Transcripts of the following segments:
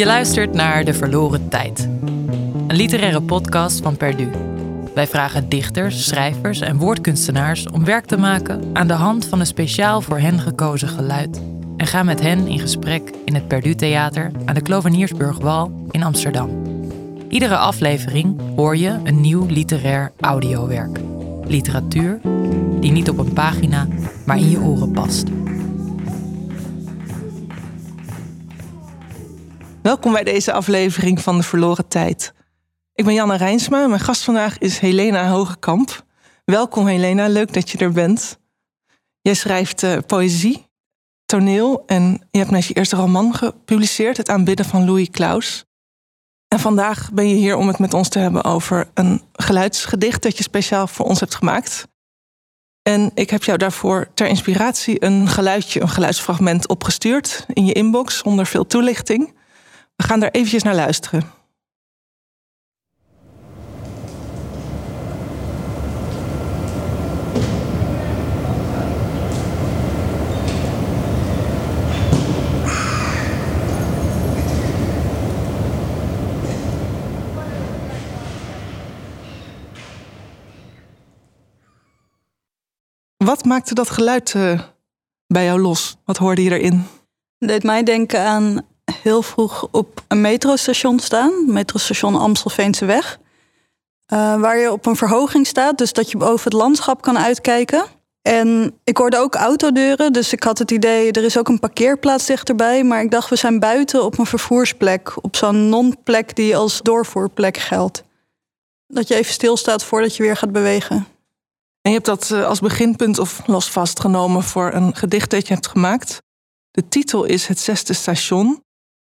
Je luistert naar De Verloren Tijd, een literaire podcast van Perdu. Wij vragen dichters, schrijvers en woordkunstenaars om werk te maken aan de hand van een speciaal voor hen gekozen geluid en gaan met hen in gesprek in het Perdu Theater aan de Kloveniersburgwal in Amsterdam. Iedere aflevering hoor je een nieuw literair audiowerk. Literatuur die niet op een pagina, maar in je oren past. Welkom bij deze aflevering van De Verloren Tijd. Ik ben Janne Rijnsma en mijn gast vandaag is Helena Hogekamp. Welkom Helena, leuk dat je er bent. Jij schrijft uh, poëzie, toneel en je hebt net je eerste roman gepubliceerd, Het aanbidden van Louis Klaus. En vandaag ben je hier om het met ons te hebben over een geluidsgedicht dat je speciaal voor ons hebt gemaakt. En ik heb jou daarvoor ter inspiratie een geluidje, een geluidsfragment opgestuurd in je inbox zonder veel toelichting. We gaan daar eventjes naar luisteren. Wat maakte dat geluid uh, bij jou los? Wat hoorde je erin? Het deed mij denken aan heel vroeg op een metrostation staan. Metrostation Amstelveense Weg. Uh, waar je op een verhoging staat, dus dat je boven het landschap kan uitkijken. En ik hoorde ook autodeuren, dus ik had het idee, er is ook een parkeerplaats dichterbij. Maar ik dacht, we zijn buiten op een vervoersplek, op zo'n non-plek die als doorvoerplek geldt. Dat je even stilstaat voordat je weer gaat bewegen. En je hebt dat eh, als beginpunt of los vastgenomen voor een gedicht dat je hebt gemaakt. De titel is Het Zesde Station.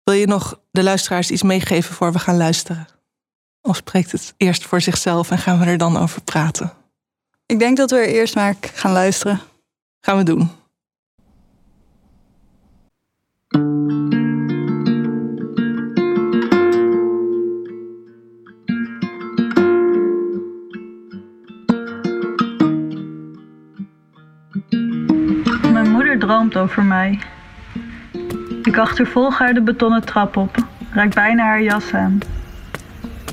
Wil je nog de luisteraars iets meegeven voor we gaan luisteren? Of spreekt het eerst voor zichzelf en gaan we er dan over praten? Ik denk dat we er eerst maar gaan luisteren. Gaan we doen. Mijn moeder droomt over mij. Ik achtervolg haar de betonnen trap op, raak bijna haar jas aan.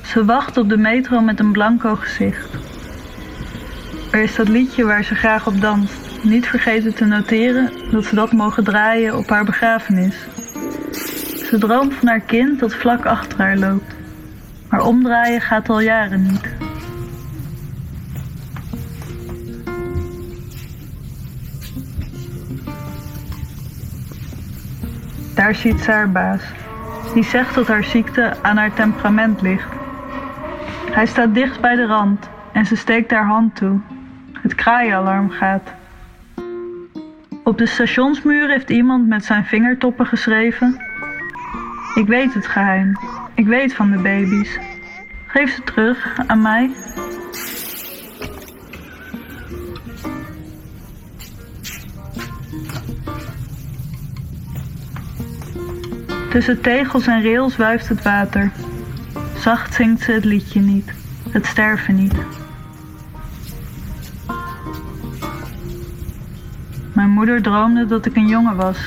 Ze wacht op de metro met een blanco gezicht. Er is dat liedje waar ze graag op danst. Niet vergeten te noteren dat ze dat mogen draaien op haar begrafenis. Ze droomt van haar kind dat vlak achter haar loopt. Maar omdraaien gaat al jaren niet. Daar ziet ze haar baas. Die zegt dat haar ziekte aan haar temperament ligt. Hij staat dicht bij de rand en ze steekt haar hand toe. Het kraaialarm gaat. Op de stationsmuur heeft iemand met zijn vingertoppen geschreven: Ik weet het geheim. Ik weet van de baby's. Geef ze terug aan mij. Tussen tegels en rails wuift het water. Zacht zingt ze het liedje niet, het sterven niet. Mijn moeder droomde dat ik een jongen was.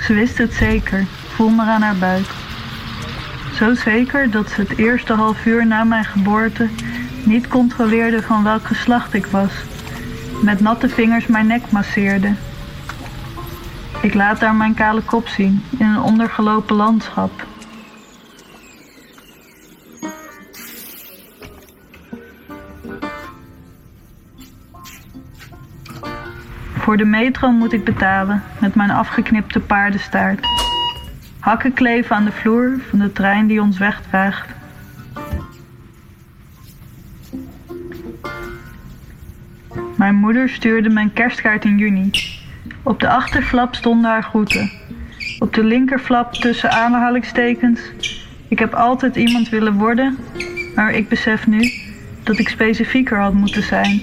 Ze wist het zeker, voel maar aan haar buik. Zo zeker dat ze het eerste half uur na mijn geboorte niet controleerde van welk geslacht ik was. Met natte vingers mijn nek masseerde ik laat daar mijn kale kop zien in een ondergelopen landschap. Voor de metro moet ik betalen met mijn afgeknipte paardenstaart. Hakken kleven aan de vloer van de trein die ons wegdraagt. Mijn moeder stuurde mijn kerstkaart in juni. Op de achterflap stonden haar groeten. Op de linkerflap tussen aanhalingstekens. Ik heb altijd iemand willen worden, maar ik besef nu dat ik specifieker had moeten zijn.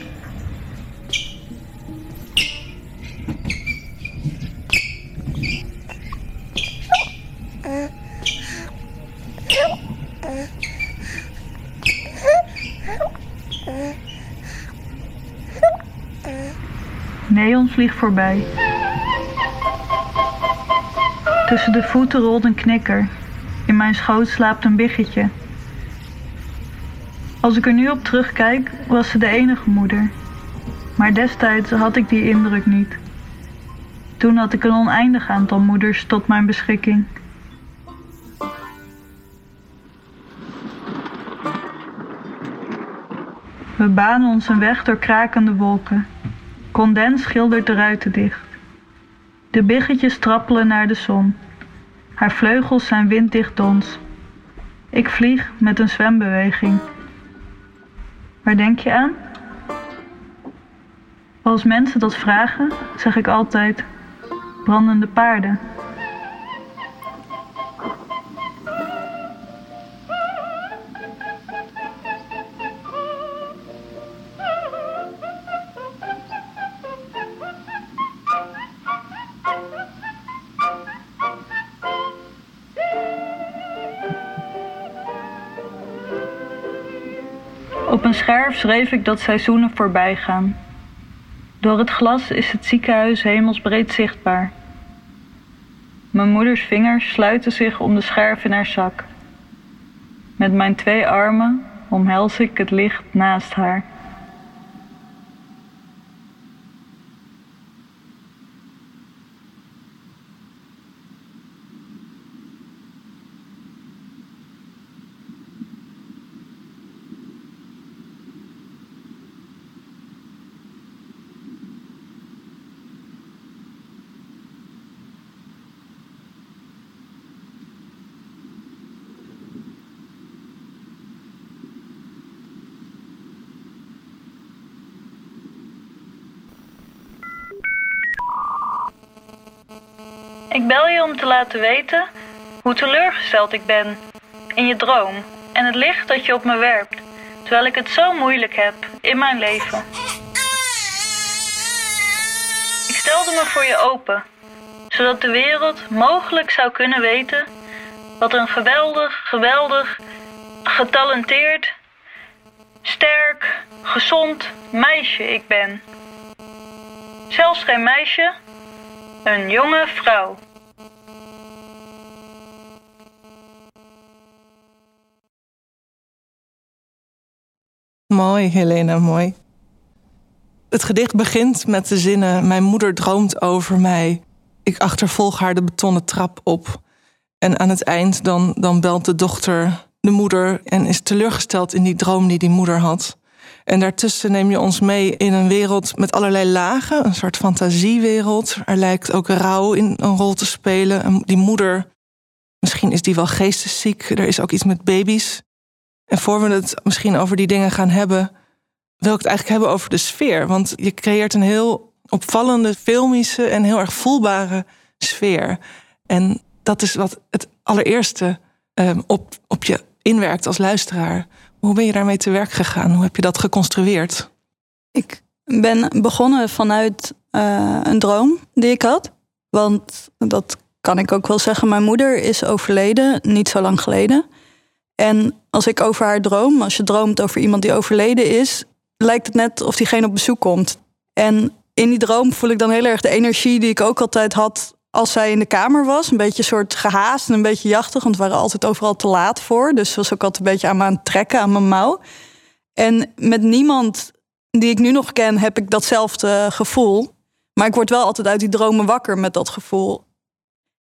Neon vliegt voorbij. Tussen de voeten rolt een knikker. In mijn schoot slaapt een biggetje. Als ik er nu op terugkijk, was ze de enige moeder. Maar destijds had ik die indruk niet. Toen had ik een oneindig aantal moeders tot mijn beschikking. We banen ons een weg door krakende wolken. Condens schildert de ruiten dicht. De biggetjes trappelen naar de zon. Haar vleugels zijn winddicht dons. Ik vlieg met een zwembeweging. Waar denk je aan? Als mensen dat vragen, zeg ik altijd brandende paarden. Schreef ik dat seizoenen voorbij gaan. Door het glas is het ziekenhuis hemelsbreed zichtbaar. Mijn moeders vingers sluiten zich om de scherf in haar zak. Met mijn twee armen omhels ik het licht naast haar. Bel je om te laten weten hoe teleurgesteld ik ben in je droom en het licht dat je op me werpt, terwijl ik het zo moeilijk heb in mijn leven. Ik stelde me voor je open, zodat de wereld mogelijk zou kunnen weten wat een geweldig, geweldig, getalenteerd, sterk, gezond meisje ik ben. Zelfs geen meisje, een jonge vrouw. Mooi, Helena, mooi. Het gedicht begint met de zinnen: Mijn moeder droomt over mij. Ik achtervolg haar de betonnen trap op. En aan het eind dan, dan belt de dochter de moeder en is teleurgesteld in die droom die die moeder had. En daartussen neem je ons mee in een wereld met allerlei lagen, een soort fantasiewereld. Er lijkt ook rouw in een rol te spelen. En die moeder, misschien is die wel geestesziek. Er is ook iets met baby's. En voor we het misschien over die dingen gaan hebben, wil ik het eigenlijk hebben over de sfeer. Want je creëert een heel opvallende, filmische en heel erg voelbare sfeer. En dat is wat het allereerste um, op, op je inwerkt als luisteraar. Hoe ben je daarmee te werk gegaan? Hoe heb je dat geconstrueerd? Ik ben begonnen vanuit uh, een droom die ik had. Want dat kan ik ook wel zeggen. Mijn moeder is overleden niet zo lang geleden. En als ik over haar droom, als je droomt over iemand die overleden is, lijkt het net of diegene op bezoek komt. En in die droom voel ik dan heel erg de energie die ik ook altijd had als zij in de kamer was. Een beetje soort gehaast en een beetje jachtig, want we waren altijd overal te laat voor. Dus ze was ook altijd een beetje aan me aan het trekken, aan mijn mouw. En met niemand die ik nu nog ken, heb ik datzelfde gevoel. Maar ik word wel altijd uit die dromen wakker met dat gevoel.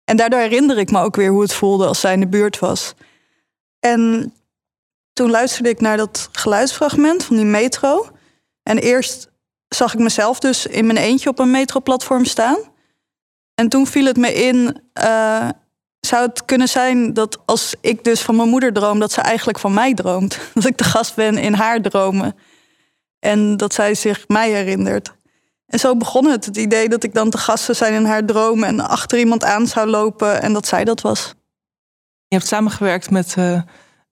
En daardoor herinner ik me ook weer hoe het voelde als zij in de buurt was. En toen luisterde ik naar dat geluidsfragment van die metro. En eerst zag ik mezelf dus in mijn eentje op een metroplatform staan. En toen viel het me in, uh, zou het kunnen zijn dat als ik dus van mijn moeder droom, dat ze eigenlijk van mij droomt. Dat ik de gast ben in haar dromen. En dat zij zich mij herinnert. En zo begon het, het idee dat ik dan te gast zou zijn in haar dromen en achter iemand aan zou lopen en dat zij dat was. Je hebt samengewerkt met uh,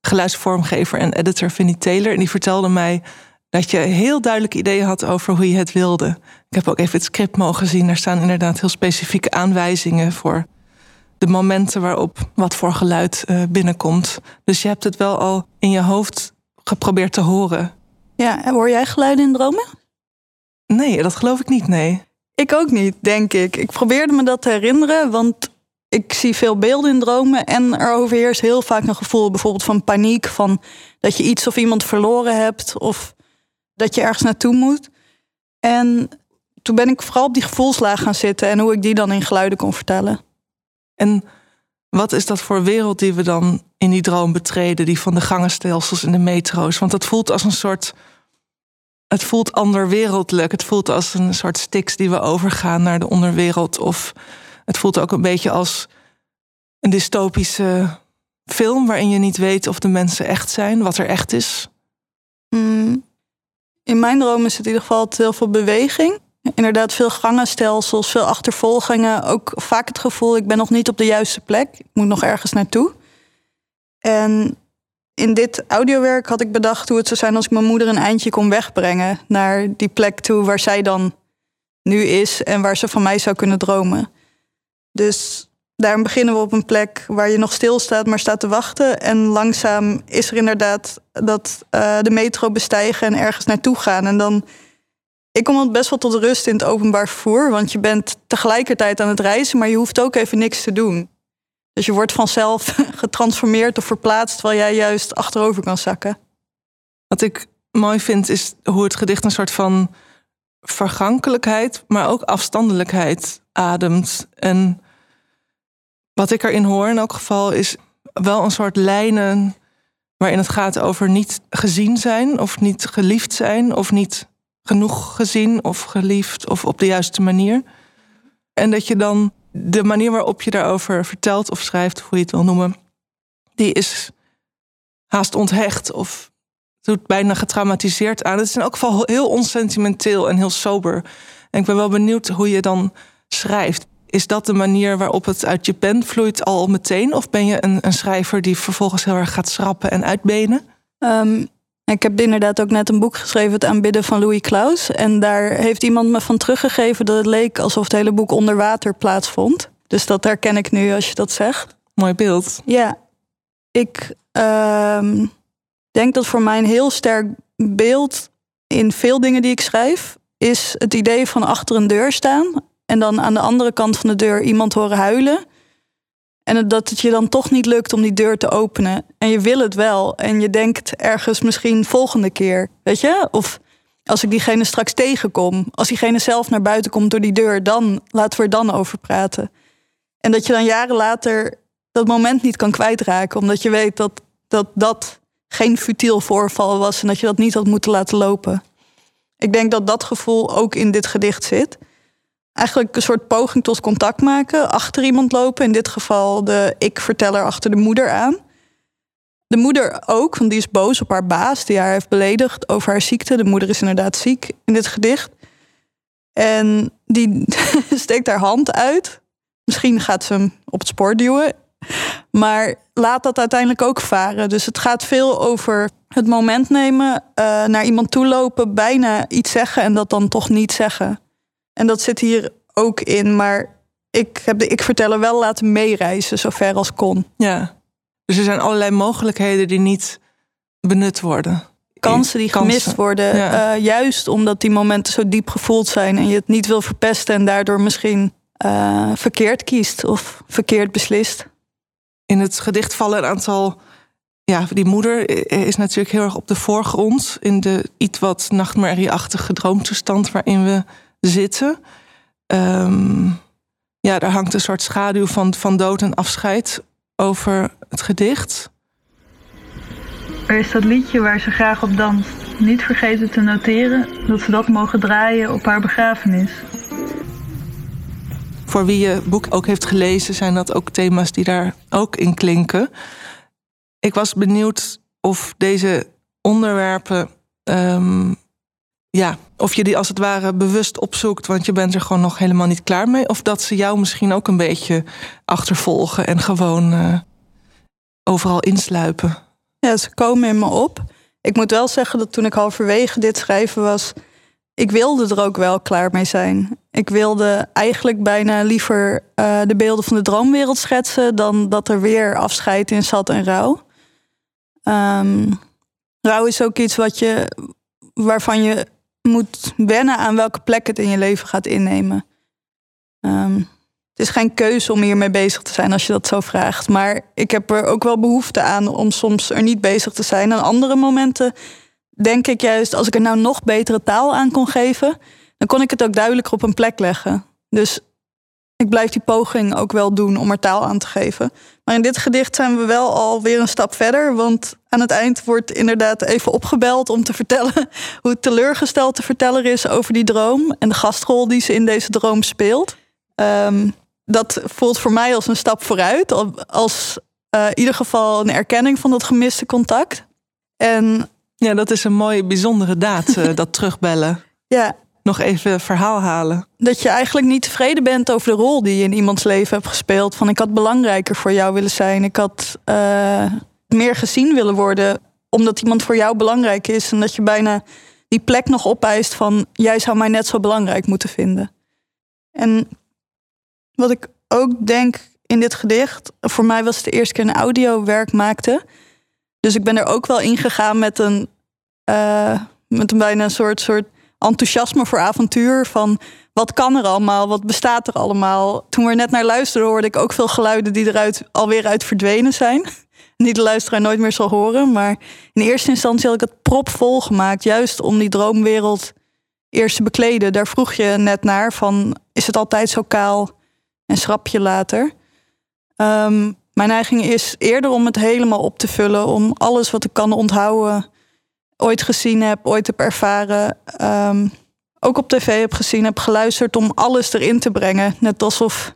geluidsvormgever en editor Vinnie Taylor. En die vertelde mij dat je heel duidelijk ideeën had over hoe je het wilde. Ik heb ook even het script mogen zien. Daar staan inderdaad heel specifieke aanwijzingen voor de momenten waarop wat voor geluid uh, binnenkomt. Dus je hebt het wel al in je hoofd geprobeerd te horen. Ja, en hoor jij geluiden in dromen? Nee, dat geloof ik niet, nee. Ik ook niet, denk ik. Ik probeerde me dat te herinneren, want ik zie veel beelden in dromen en er overheerst heel vaak een gevoel bijvoorbeeld van paniek, van dat je iets of iemand verloren hebt of dat je ergens naartoe moet. En toen ben ik vooral op die gevoelslaag gaan zitten en hoe ik die dan in geluiden kon vertellen. En wat is dat voor wereld die we dan in die droom betreden, die van de gangenstelsels in de metro's? Want dat voelt als een soort. Het voelt anderwereldlijk. Het voelt als een soort stiks die we overgaan naar de onderwereld. Of het voelt ook een beetje als een dystopische film waarin je niet weet of de mensen echt zijn, wat er echt is. Mm, in mijn droom is het in ieder geval heel veel beweging. Inderdaad, veel gangenstelsels, veel achtervolgingen. Ook vaak het gevoel, ik ben nog niet op de juiste plek. Ik moet nog ergens naartoe. En in dit audiowerk had ik bedacht hoe het zou zijn als ik mijn moeder een eindje kon wegbrengen naar die plek toe waar zij dan nu is en waar ze van mij zou kunnen dromen. Dus daarom beginnen we op een plek waar je nog stilstaat, maar staat te wachten. En langzaam is er inderdaad dat uh, de metro bestijgen en ergens naartoe gaan. En dan. Ik kom best wel tot rust in het openbaar vervoer, want je bent tegelijkertijd aan het reizen, maar je hoeft ook even niks te doen. Dus je wordt vanzelf getransformeerd of verplaatst, terwijl jij juist achterover kan zakken. Wat ik mooi vind, is hoe het gedicht een soort van vergankelijkheid, maar ook afstandelijkheid ademt. En wat ik erin hoor in elk geval is wel een soort lijnen waarin het gaat over niet gezien zijn of niet geliefd zijn of niet genoeg gezien of geliefd of op de juiste manier. En dat je dan de manier waarop je daarover vertelt of schrijft, hoe je het wil noemen, die is haast onthecht of doet bijna getraumatiseerd aan. Het is in elk geval heel onsentimenteel en heel sober. En ik ben wel benieuwd hoe je dan schrijft. Is dat de manier waarop het uit je pen vloeit al meteen? Of ben je een, een schrijver die vervolgens heel erg gaat schrappen en uitbenen? Um, ik heb inderdaad ook net een boek geschreven, Het aanbidden van Louis Klaus. En daar heeft iemand me van teruggegeven dat het leek alsof het hele boek onder water plaatsvond. Dus dat herken ik nu als je dat zegt. Mooi beeld. Ja, ik uh, denk dat voor mij een heel sterk beeld in veel dingen die ik schrijf, is het idee van achter een deur staan en dan aan de andere kant van de deur iemand horen huilen. En dat het je dan toch niet lukt om die deur te openen. En je wil het wel. En je denkt ergens misschien volgende keer. Weet je? Of als ik diegene straks tegenkom. Als diegene zelf naar buiten komt door die deur. Dan laten we er dan over praten. En dat je dan jaren later dat moment niet kan kwijtraken. Omdat je weet dat dat, dat geen futiel voorval was. En dat je dat niet had moeten laten lopen. Ik denk dat dat gevoel ook in dit gedicht zit eigenlijk een soort poging tot contact maken, achter iemand lopen. In dit geval de ik-verteller achter de moeder aan. De moeder ook, want die is boos op haar baas, die haar heeft beledigd over haar ziekte. De moeder is inderdaad ziek in dit gedicht. En die steekt haar hand uit. Misschien gaat ze hem op het spoor duwen. Maar laat dat uiteindelijk ook varen. Dus het gaat veel over het moment nemen, uh, naar iemand toe lopen, bijna iets zeggen en dat dan toch niet zeggen. En dat zit hier ook in, maar ik heb de ik verteller wel laten meereizen, zover als kon. Ja. Dus er zijn allerlei mogelijkheden die niet benut worden. Kansen die gemist worden. Eh, juist omdat die momenten zo diep gevoeld zijn en je het niet wil verpesten en daardoor misschien uh, verkeerd kiest of verkeerd beslist. In het gedicht vallen een aantal. Ja, die moeder is natuurlijk heel erg op de voorgrond in de iets wat nachtmerrieachtige droomtoestand waarin we zitten. Ehm, ja, daar hangt een soort schaduw van, van dood en afscheid over het gedicht. Er is dat liedje waar ze graag op danst. Niet vergeten te noteren dat ze dat mogen draaien op haar begrafenis. Voor wie je boek ook heeft gelezen, zijn dat ook thema's die daar ook in klinken. Ik was benieuwd of deze onderwerpen um, ja, of je die als het ware bewust opzoekt, want je bent er gewoon nog helemaal niet klaar mee. Of dat ze jou misschien ook een beetje achtervolgen en gewoon uh, overal insluipen. Ja, ze komen in me op. Ik moet wel zeggen dat toen ik halverwege dit schrijven was, ik wilde er ook wel klaar mee zijn. Ik wilde eigenlijk bijna liever uh, de beelden van de droomwereld schetsen dan dat er weer afscheid in zat en rouw. Um, rouw is ook iets wat je, waarvan je moet wennen aan welke plek het in je leven gaat innemen. Um, het is geen keuze om hiermee bezig te zijn als je dat zo vraagt. Maar ik heb er ook wel behoefte aan om soms er niet bezig te zijn. En andere momenten denk ik juist, als ik er nou nog betere taal aan kon geven, dan kon ik het ook duidelijker op een plek leggen. Dus ik blijf die poging ook wel doen om er taal aan te geven. Maar in dit gedicht zijn we wel alweer een stap verder. Want aan het eind wordt inderdaad even opgebeld om te vertellen hoe teleurgesteld de verteller is over die droom en de gastrol die ze in deze droom speelt. Ehm, dat voelt voor mij als een stap vooruit, als uh, in ieder geval een erkenning van dat gemiste contact. En ja, dat is een mooie, bijzondere daad, uh, dat terugbellen. Ja, nog even verhaal halen. Dat je eigenlijk niet tevreden bent over de rol die je in iemands leven hebt gespeeld. Van ik had belangrijker voor jou willen zijn. Ik had uh, meer gezien willen worden. Omdat iemand voor jou belangrijk is. En dat je bijna die plek nog opeist van jij zou mij net zo belangrijk moeten vinden. En wat ik ook denk in dit gedicht. Voor mij was het de eerste keer een audiowerk maakte. Dus ik ben er ook wel ingegaan met een, uh, met een bijna een soort, soort enthousiasme voor avontuur. Van wat kan er allemaal? Wat bestaat er allemaal? Toen we er net naar luisterden, hoorde ik ook veel geluiden die eruit alweer uit verdwenen zijn. Die de luisteraar nooit meer zal horen. Maar in eerste instantie had ik het propvol gemaakt. Juist om die droomwereld eerst te bekleden. Daar vroeg je net naar van is het altijd zo kaal en schrap je later? Um, mijn neiging is eerder om het helemaal op te vullen. Om alles wat ik kan onthouden ooit gezien heb, ooit heb ervaren, ehm, ook op tv heb gezien, heb geluisterd om alles erin te brengen. Net alsof.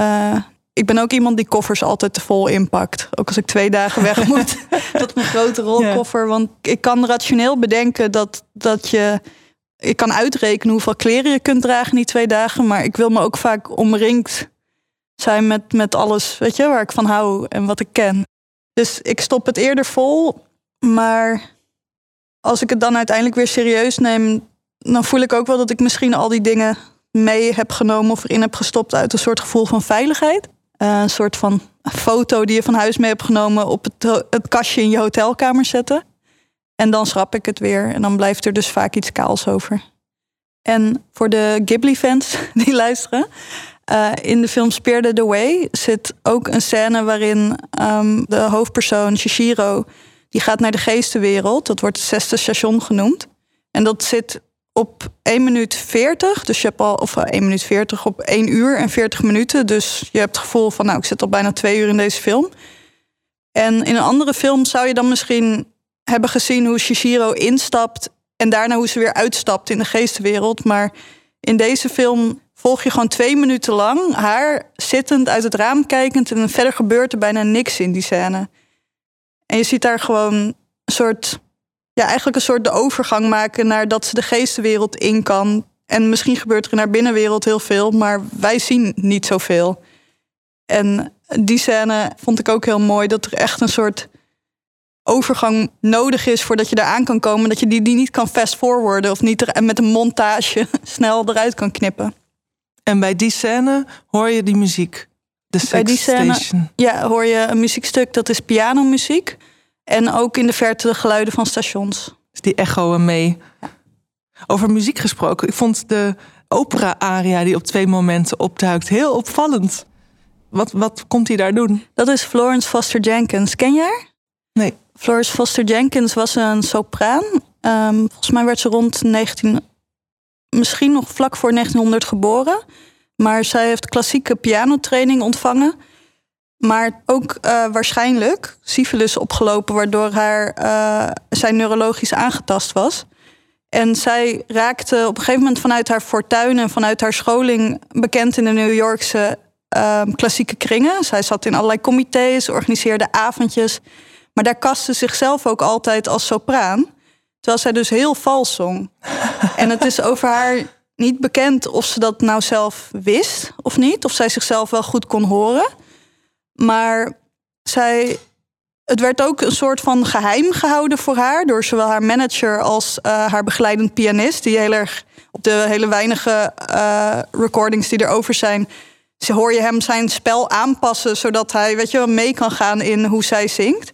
Uh, ik ben ook iemand die koffers altijd te vol inpakt. Ook als ik twee dagen weg moet. dat mijn grote rolkoffer. Want ik kan rationeel bedenken dat, dat je. Ik kan uitrekenen hoeveel kleren je kunt dragen in die twee dagen. Maar ik wil me ook vaak omringd zijn met, met alles weet je, waar ik van hou en wat ik ken. Dus ik stop het eerder vol. Maar als ik het dan uiteindelijk weer serieus neem, dan voel ik ook wel dat ik misschien al die dingen mee heb genomen of erin heb gestopt uit een soort gevoel van veiligheid. Uh, een soort van foto die je van huis mee hebt genomen op het, het kastje in je hotelkamer zetten. En dan schrap ik het weer en dan blijft er dus vaak iets kaals over. En voor de Ghibli-fans die luisteren, uh, in de film Spirited Away zit ook een scène waarin um, de hoofdpersoon Shishiro die gaat naar de geestenwereld. Dat wordt het zesde station genoemd. En dat zit op 1 minuut 40. Dus je hebt al, of 1 eh, minuut 40 op 1 uur en 40 minuten. Dus je hebt het gevoel van, nou, ik zit al bijna twee uur in deze film. En in een andere film zou je dan misschien hebben gezien hoe Shishiro instapt en daarna hoe ze weer uitstapt in de geestenwereld. Maar in deze film volg je gewoon twee minuten lang haar zittend uit het raam kijkend en verder gebeurt er bijna niks in die scène. En je ziet daar gewoon een soort, ja, eigenlijk een soort de overgang maken naar dat ze de geestenwereld in kan. En misschien gebeurt er in haar binnenwereld heel veel, maar wij zien niet zoveel. En die scène vond ik ook heel mooi, dat er echt een soort overgang nodig is voordat je daar aan kan komen. Dat je die, die niet kan fast forwarden of niet er, met een montage snel eruit kan knippen. En bij die scène hoor je die muziek. De Bij die scène ja, hoor je een muziekstuk, dat is pianomuziek. En ook in de verte de geluiden van stations. Dus die echoen mee. Over muziek gesproken, ik vond de opera-aria die op twee momenten opduikt heel opvallend. Wat, wat komt hij daar doen? Dat is Florence Foster Jenkins. Ken je haar? Nee. Florence Foster Jenkins was een sopraan. Um, volgens mij werd ze rond 19... Misschien nog vlak voor 1900 geboren. Maar zij heeft klassieke pianotraining ontvangen. Maar ook uh, waarschijnlijk syfilis opgelopen, waardoor haar, uh, zij neurologisch aangetast was. En zij raakte op een gegeven moment vanuit haar fortuin en vanuit haar scholing bekend in de New Yorkse uh, klassieke kringen. Zij zat in allerlei comité's, organiseerde avondjes. Maar daar kastte zichzelf ook altijd als sopraan. Terwijl zij dus heel vals zong. en het is over haar niet bekend of ze dat nou zelf wist of niet. Of zij zichzelf wel goed kon horen. Maar zij, het werd ook een soort van geheim gehouden voor haar. Door zowel haar manager als uh, haar begeleidend pianist. Die heel erg op de hele weinige uh, recordings die erover zijn. Ze hoor je hem zijn spel aanpassen. Zodat hij weet je, mee kan gaan in hoe zij zingt.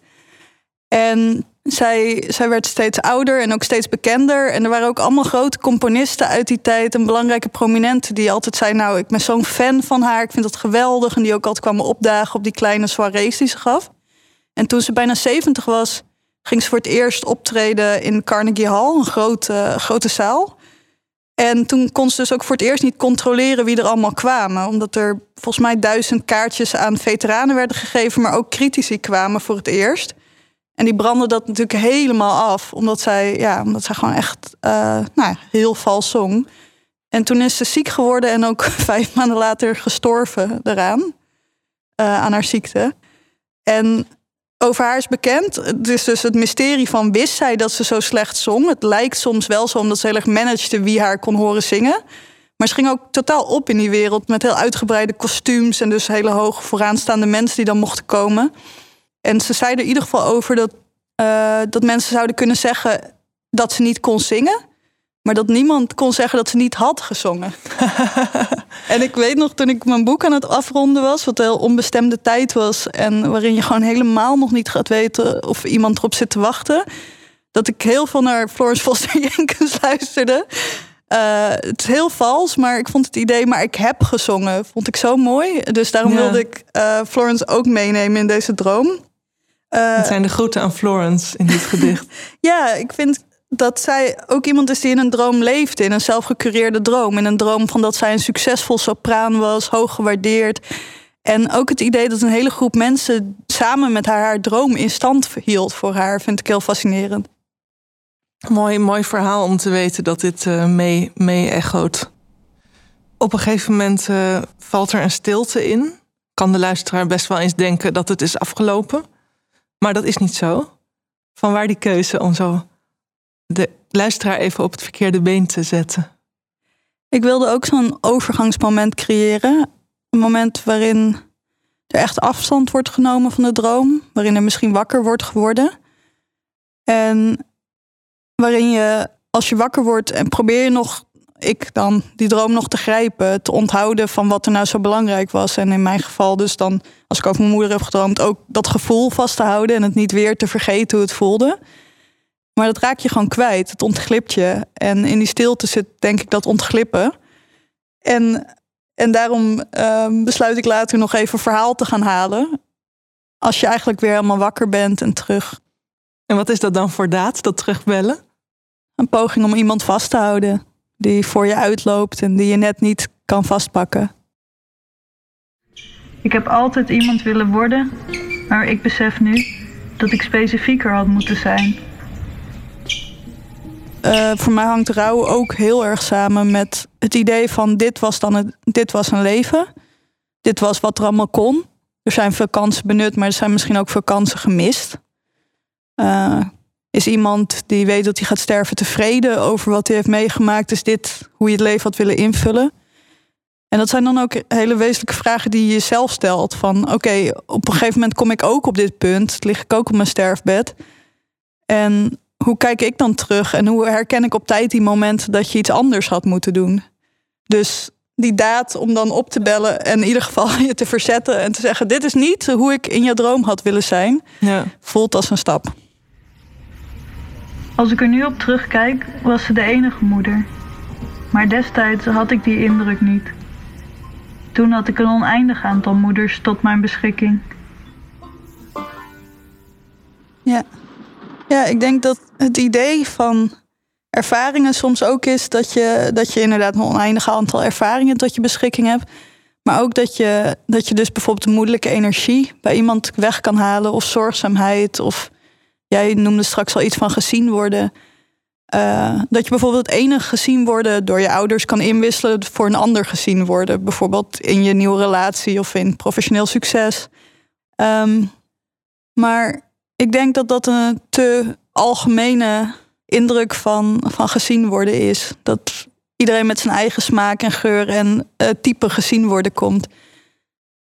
En zij, zij werd steeds ouder en ook steeds bekender. En er waren ook allemaal grote componisten uit die tijd en belangrijke prominenten die altijd zeiden: Nou, ik ben zo'n fan van haar, ik vind dat geweldig. En die ook altijd kwamen opdagen op die kleine soirées die ze gaf. En toen ze bijna 70 was, ging ze voor het eerst optreden in Carnegie Hall, een grote, grote zaal. En toen kon ze dus ook voor het eerst niet controleren wie er allemaal kwamen. Omdat er volgens mij duizend kaartjes aan veteranen werden gegeven, maar ook critici kwamen voor het eerst. En die brandde dat natuurlijk helemaal af, omdat zij, ja, omdat zij gewoon echt uh, nou, heel vals zong. En toen is ze ziek geworden en ook vijf maanden later gestorven eraan, uh, aan haar ziekte. En over haar is bekend. Het is dus het mysterie van wist zij dat ze zo slecht zong. Het lijkt soms wel zo omdat ze heel erg managede wie haar kon horen zingen. Maar ze ging ook totaal op in die wereld met heel uitgebreide kostuums en dus hele hoge vooraanstaande mensen die dan mochten komen. En ze zei er in ieder geval over dat, uh, dat mensen zouden kunnen zeggen dat ze niet kon zingen. Maar dat niemand kon zeggen dat ze niet had gezongen. en ik weet nog toen ik mijn boek aan het afronden was, wat een heel onbestemde tijd was. En waarin je gewoon helemaal nog niet gaat weten of iemand erop zit te wachten. Dat ik heel veel naar Florence Foster Jenkins luisterde. Uh, het is heel vals, maar ik vond het idee, maar ik heb gezongen, vond ik zo mooi. Dus daarom wilde ik uh, Florence ook meenemen in deze droom. Uh, het zijn de groeten aan Florence in dit gedicht. ja, ik vind dat zij ook iemand is die in een droom leefde, in een zelfgecureerde droom. In een droom van dat zij een succesvol sopraan was, hoog gewaardeerd. En ook het idee dat een hele groep mensen samen met haar haar droom in stand hield voor haar, vind ik heel fascinerend. Mooi, mooi verhaal om te weten dat dit uh, mee, mee echoot. Op een gegeven moment uh, valt er een stilte in. Kan de luisteraar best wel eens denken dat het is afgelopen. Maar dat is niet zo. Van waar die keuze om zo de luisteraar even op het verkeerde been te zetten? Ik wilde ook zo'n overgangsmoment creëren. Een moment waarin er echt afstand wordt genomen van de droom. Waarin er misschien wakker wordt geworden. En waarin je, als je wakker wordt en probeer je nog, ik dan, die droom nog te grijpen. Te onthouden van wat er nou zo belangrijk was. En in mijn geval dus dan, als ik over mijn moeder heb gedroomd, ook dat gevoel vast te houden. En het niet weer te vergeten hoe het voelde. Maar dat raak je gewoon kwijt. Het ontglipt je. En in die stilte zit denk ik dat ontglippen. En, en daarom uh, besluit ik later nog even verhaal te gaan halen. Als je eigenlijk weer helemaal wakker bent en terug. En wat is dat dan voor daad, dat terugbellen? Een poging om iemand vast te houden. Die voor je uitloopt en die je net niet kan vastpakken. Ik heb altijd iemand willen worden, maar ik besef nu dat ik specifieker had moeten zijn. Uh, voor mij hangt rouw ook heel erg samen met het idee van dit was dan het, dit was een leven. Dit was wat er allemaal kon. Er zijn veel kansen benut, maar er zijn misschien ook veel kansen gemist. Uh, is iemand die weet dat hij gaat sterven tevreden over wat hij heeft meegemaakt? Is dit hoe je het leven had willen invullen? En dat zijn dan ook hele wezenlijke vragen die je jezelf stelt. Van oké, op een gegeven moment kom ik ook op dit punt. Lig ik ook op mijn sterfbed. En hoe kijk ik dan terug en hoe herken ik op tijd die moment dat je iets anders had moeten doen? Dus die daad om dan op te bellen en in ieder geval je te verzetten en te zeggen: Dit is niet hoe ik in je droom had willen zijn, ja. voelt als een stap. Als ik er nu op terugkijk, was ze de enige moeder. Maar destijds had ik die indruk niet. Toen had ik een oneindig aantal moeders tot mijn beschikking. Ja. Ja, ik denk dat het idee van ervaringen soms ook is dat je, dat je inderdaad een oneindig aantal ervaringen tot je beschikking hebt. Maar ook dat je, dat je dus bijvoorbeeld de moedelijke energie bij iemand weg kan halen, of zorgzaamheid, of jij noemde straks al iets van gezien worden. Uh, dat je bijvoorbeeld het ene gezien worden door je ouders kan inwisselen voor een ander gezien worden. Bijvoorbeeld in je nieuwe relatie of in professioneel succes. Um, maar ik denk dat dat een te algemene indruk van, van gezien worden is. Dat iedereen met zijn eigen smaak en geur en uh, type gezien worden komt.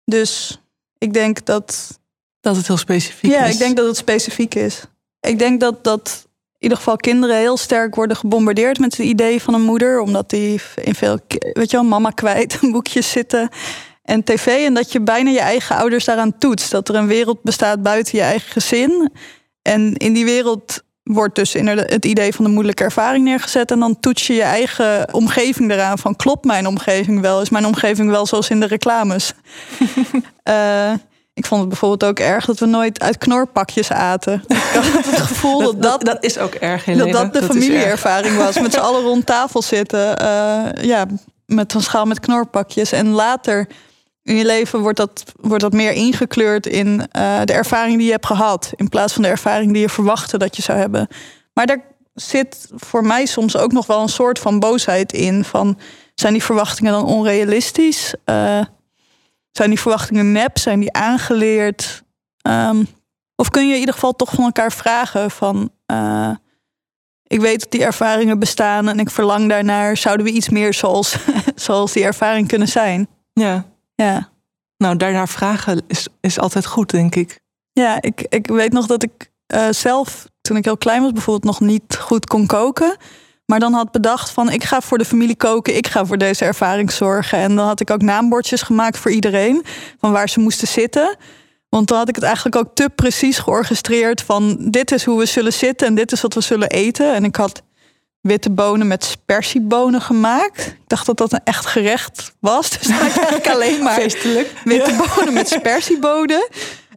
Dus ik denk dat. Dat het heel specifiek ja, is. Ja, ik denk dat het specifiek is. Ik denk dat, dat in ieder geval kinderen heel sterk worden gebombardeerd met het idee van een moeder. Omdat die in veel, weet je wel, mama kwijt boekjes zitten en tv. En dat je bijna je eigen ouders daaraan toetst. Dat er een wereld bestaat buiten je eigen gezin. En in die wereld wordt dus het idee van de moeilijke ervaring neergezet. En dan toets je je eigen omgeving eraan. Van klopt mijn omgeving wel? Is mijn omgeving wel zoals in de reclames? uh, ik vond het bijvoorbeeld ook erg dat we nooit uit knorpakjes aten. Ik had het gevoel dat dat, dat, is ook erg. Helene. Dat dat de familieervaring was. Met z'n allen rond tafel zitten. Uh, ja, met een schaal met knorpakjes. En later in je leven wordt dat, wordt dat meer ingekleurd in uh, de ervaring die je hebt gehad. In plaats van de ervaring die je verwachtte dat je zou hebben. Maar daar zit voor mij soms ook nog wel een soort van boosheid in. Van zijn die verwachtingen dan onrealistisch? Uh, zijn die verwachtingen nep? Zijn die aangeleerd? Um, of kun je in ieder geval toch van elkaar vragen van... Uh, ik weet dat die ervaringen bestaan en ik verlang daarnaar. Zouden we iets meer zoals, zoals die ervaring kunnen zijn? Ja. Ja. Nou, daarnaar vragen is, is altijd goed, denk ik. Ja, ik, ik weet nog dat ik uh, zelf, toen ik heel klein was, bijvoorbeeld nog niet goed kon koken. Maar dan had bedacht van ik ga voor de familie koken, ik ga voor deze ervaring zorgen. En dan had ik ook naambordjes gemaakt voor iedereen van waar ze moesten zitten. Want dan had ik het eigenlijk ook te precies georchestreerd van dit is hoe we zullen zitten en dit is wat we zullen eten. En ik had witte bonen met spersiebonen gemaakt. Ik dacht dat dat een echt gerecht was. Dus dan had ik eigenlijk alleen maar Feestelijk. witte bonen met spersiebonen.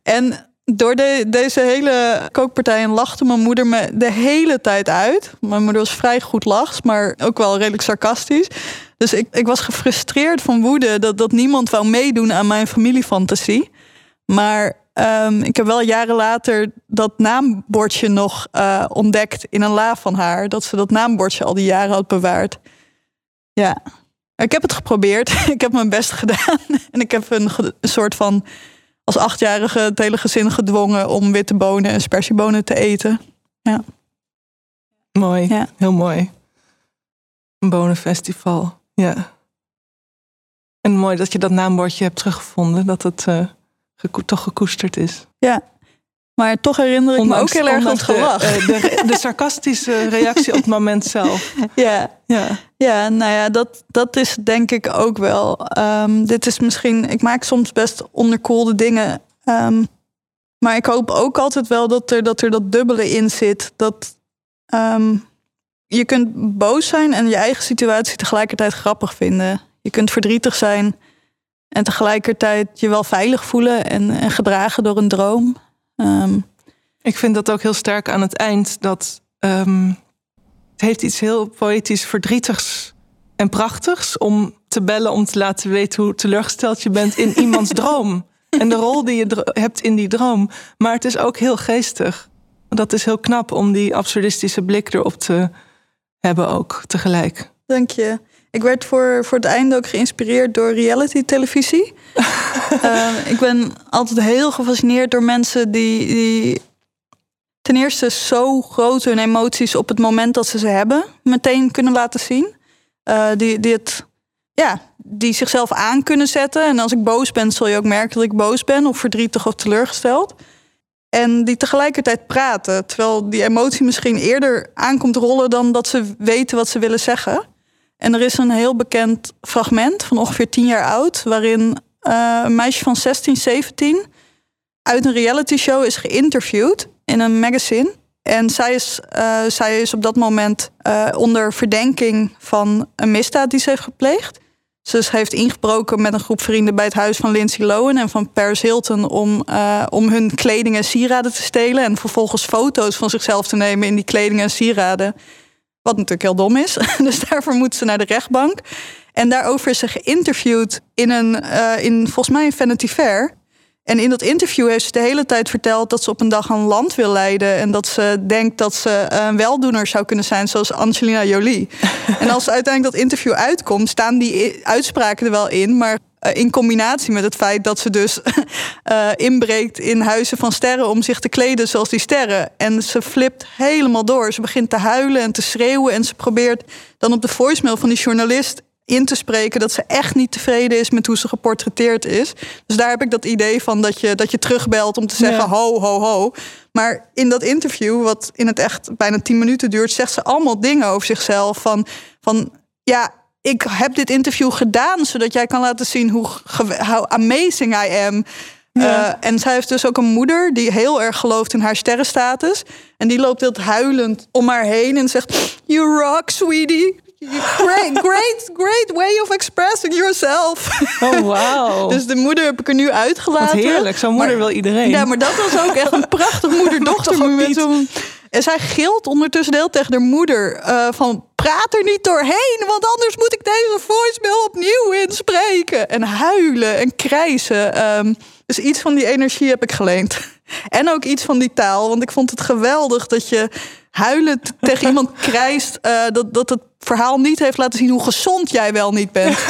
En door de, deze hele kookpartij lachte mijn moeder me de hele tijd uit. Mijn moeder was vrij goed lachs, maar ook wel redelijk sarcastisch. Dus ik, ik was gefrustreerd van woede dat, dat niemand wou meedoen aan mijn familiefantasie. Maar um, ik heb wel jaren later dat naambordje nog uh, ontdekt in een la van haar. Dat ze dat naambordje al die jaren had bewaard. Ja, ik heb het geprobeerd. ik heb mijn best gedaan. en ik heb een, een soort van als achtjarige het hele gezin gedwongen om witte bonen en spersiebonen te eten. Ja. Mooi, Ja. heel mooi. Een bonenfestival, ja. En mooi dat je dat naambordje hebt teruggevonden, dat het eh, toch gekoesterd is. Ja. Maar toch herinner ik me ook heel erg aan het ondanks de, gelach. eh, de, de sarcastische reactie op het moment zelf. ja. Ja, Ja, nou ja, dat, dat is denk ik ook wel. Ehm, dit is misschien, ik maak soms best onderkoelde dingen. Ehm, maar ik hoop ook altijd wel dat er dat, er dat dubbele in zit. Dat ehm, je kunt boos zijn en je eigen situatie tegelijkertijd grappig vinden. Je kunt verdrietig zijn en tegelijkertijd je wel veilig voelen en, en gedragen door een droom. Ehm, ik vind dat ook heel sterk aan het eind. Dat ehm, het heeft iets heel poëtisch verdrietigs en prachtigs om te bellen om te laten weten hoe teleurgesteld je bent in iemands droom. En de rol die je hebt in die droom. Maar het is ook heel geestig. Dat is heel knap om die absurdistische blik erop te hebben ook tegelijk. Dank je. Ik werd voor, voor het einde ook geïnspireerd door reality-televisie. Ehm, ik ben altijd heel gefascineerd door mensen die, die ten eerste zo groot hun emoties op het moment dat ze ze hebben meteen kunnen laten zien. Eh, die, die, het, ja, die zichzelf aan kunnen zetten. En als ik boos ben, zul je ook merken dat ik boos ben of verdrietig of teleurgesteld. En die tegelijkertijd praten, terwijl die emotie misschien eerder aankomt rollen dan dat ze weten wat ze willen zeggen. En er is een heel bekend fragment van ongeveer tien jaar oud, waarin uh, een meisje van 16, 17 uit een reality show is geïnterviewd in een magazine. En zij is, uh, zij is op dat moment uh, onder verdenking van een misdaad die ze heeft gepleegd. Ze heeft ingebroken met een groep vrienden bij het huis van Lindsay Lohan en van Paris Hilton om, om hun kleding en sieraden te stelen. En vervolgens foto's van zichzelf te nemen in die kleding en sieraden. Wat natuurlijk heel dom is. Dus daarvoor moet ze naar de rechtbank. En daarover is ze geïnterviewd in een, uh, in volgens mij een Vanity Fair. En in dat interview heeft ze de hele tijd verteld dat ze op een dag een land wil leiden. En dat ze denkt dat ze een weldoener zou kunnen zijn, zoals Angelina Jolie. en als uiteindelijk dat interview uitkomt, staan die uitspraken er wel in. Maar uh, in combinatie met het feit dat ze dus uh, inbreekt in huizen van sterren om zich te kleden zoals die sterren. En ze flipt helemaal door. Ze begint te huilen en te schreeuwen. En ze probeert dan op de voicemail van die journalist in te spreken dat ze echt niet tevreden is met hoe ze geportretteerd is. Dus daar heb ik dat idee van dat je, dat je terugbelt om te zeggen ja. ho, ho, ho. Maar in dat interview, wat in het echt bijna tien minuten duurt, zegt ze allemaal dingen over zichzelf. Van, van ja, ik heb dit interview gedaan zodat jij kan laten zien hoe how amazing I am. Ja. Eh, en zij heeft dus ook een moeder die heel erg gelooft in haar sterrenstatus. En die loopt heel huilend om haar heen en zegt: You rock, sweetie. Great, great, great way of expressing yourself. Oh, wauw. Dus de moeder heb ik er nu Wat uitgelaten. heerlijk. Zo'n moeder wil iedereen. Ja, maar dat was ook echt een prachtig moeder-dochter moment. En zij gilt ondertussen heel tegen haar moeder eh, van praat er niet doorheen, want anders moet ik deze voicemail opnieuw inspreken. En huilen en krijsen. Ehm, dus iets van die energie heb ik geleend. En ook iets van die taal, want ik vond het geweldig dat je huilend tegen iemand krijst, eh, dat, dat het verhaal niet heeft laten zien hoe gezond jij wel niet bent.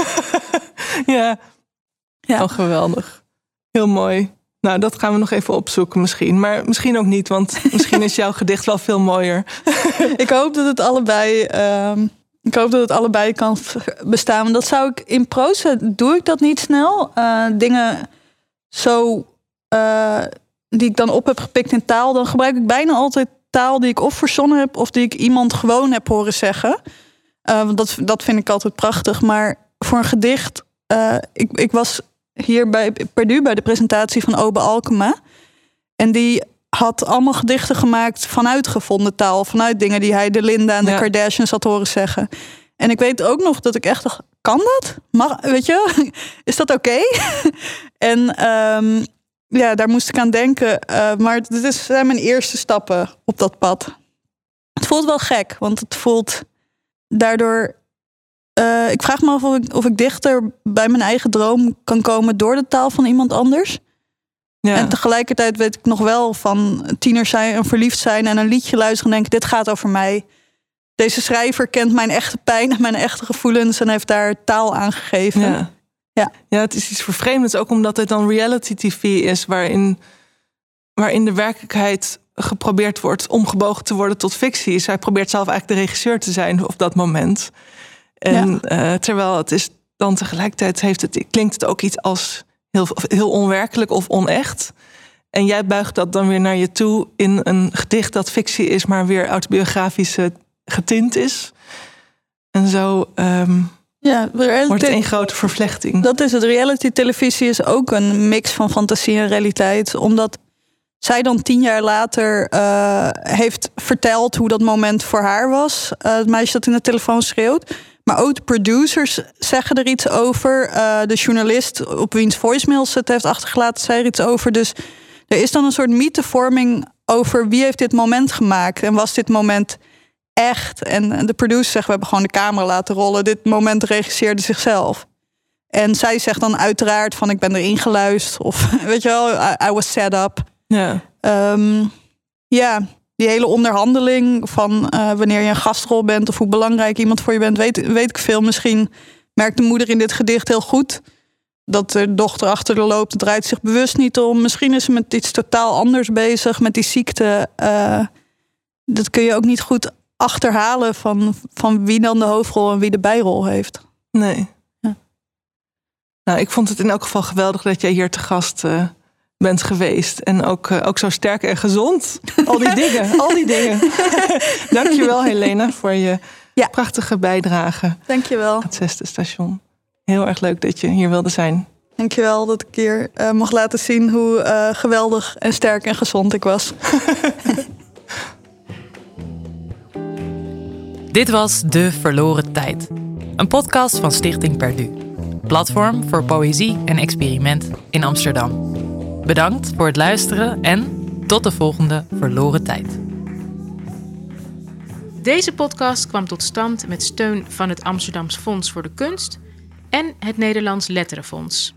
Ja. Ja. Oh, geweldig. Heel mooi. Nou, dat gaan we nog even opzoeken misschien. Maar misschien ook niet, want misschien is jouw gedicht wel veel mooier. ik hoop dat het allebei. ehm, ik hoop dat het allebei kan bestaan. Dat zou ik in proza doe ik dat niet snel. Eh, dingen zo eh, die ik dan op heb gepikt in taal, dan gebruik ik bijna altijd taal die ik of verzonnen heb of die ik iemand gewoon heb horen zeggen. Eh, want dat, dat vind ik altijd prachtig. Maar voor een gedicht, ik, ik was hier bij Perdu bij de presentatie van Obe Alkema. En die had allemaal gedichten gemaakt vanuit gevonden taal. Vanuit dingen die hij de Linda en de Ja. Kardashians had horen zeggen. En ik weet ook nog dat ik echt dacht, kan dat? Mag, weet je, is dat oké? en ehm, ja, daar moest ik aan denken. Eh, maar dit zijn mijn eerste stappen op dat pad. Het voelt wel gek, want het voelt daardoor... eh, ik vraag me af of ik, of ik dichter bij mijn eigen droom kan komen door de taal van iemand anders. Ja. En tegelijkertijd weet ik nog wel van tieners zijn en verliefd zijn en een liedje luisteren en denken: dit gaat over mij. Deze schrijver kent mijn echte pijn en mijn echte gevoelens en heeft daar taal aan gegeven. Ja. Ja. ja, het is iets vervreemdends. Ook omdat het dan reality tv is... waarin, waarin de werkelijkheid geprobeerd wordt... omgebogen te worden tot fictie. Zij probeert zelf eigenlijk de regisseur te zijn op dat moment. En eh, terwijl het is dan tegelijkertijd... Heeft het, klinkt het ook iets als heel, heel onwerkelijk of onecht... En jij buigt dat dan weer naar je toe in een gedicht dat fictie is, maar weer autobiografisch eh, getint is. En zo ehm, Ja, reality- wordt het een grote vervlechting. dat is het. Reality televisie is ook een mix van fantasie en realiteit. Omdat zij dan tien jaar later eh, heeft verteld hoe dat moment voor haar was. Het meisje dat in de telefoon schreeuwt. Maar ook de producers zeggen er iets over. Eh, de journalist op wiens voicemails het heeft achtergelaten, zei er iets over. Dus er is dan een soort mythevorming over wie heeft dit moment gemaakt. En was dit moment echt? En de producers zeggen, we hebben gewoon de camera laten rollen. Dit moment regisseerde zichzelf. En zij zegt dan uiteraard van ik ben erin geluisterd. Of weet je wel, I, I was set up. Ja. Ehm, ja, die hele onderhandeling van eh, wanneer je een gastrol bent of hoe belangrijk iemand voor je bent, weet, weet ik veel. Misschien merkt de moeder in dit gedicht heel goed dat de dochter achter de loopt, draait zich bewust niet om. Misschien is ze met iets totaal anders bezig, met die ziekte. Eh, dat kun je ook niet goed achterhalen van, van wie dan de hoofdrol en wie de bijrol heeft. Nee. Ja. Nou, ik vond het in elk geval geweldig dat jij hier te gast eh, bent geweest. En ook, eh, ook zo sterk en gezond. Al die dingen, al die dingen. Dankjewel Helena voor je Ja. prachtige bijdrage Dankjewel. het zesde station. Heel erg leuk dat je hier wilde zijn. Dankjewel dat ik hier eh, mocht laten zien hoe eh, geweldig en sterk en gezond ik was. Dit was De Verloren Tijd. Een podcast van Stichting Perdu. Platform voor poëzie en experiment in Amsterdam. Bedankt voor het luisteren en tot de volgende Verloren Tijd. Deze podcast kwam tot stand met steun van het Amsterdams Fonds voor de Kunst en het Nederlands Letterenfonds.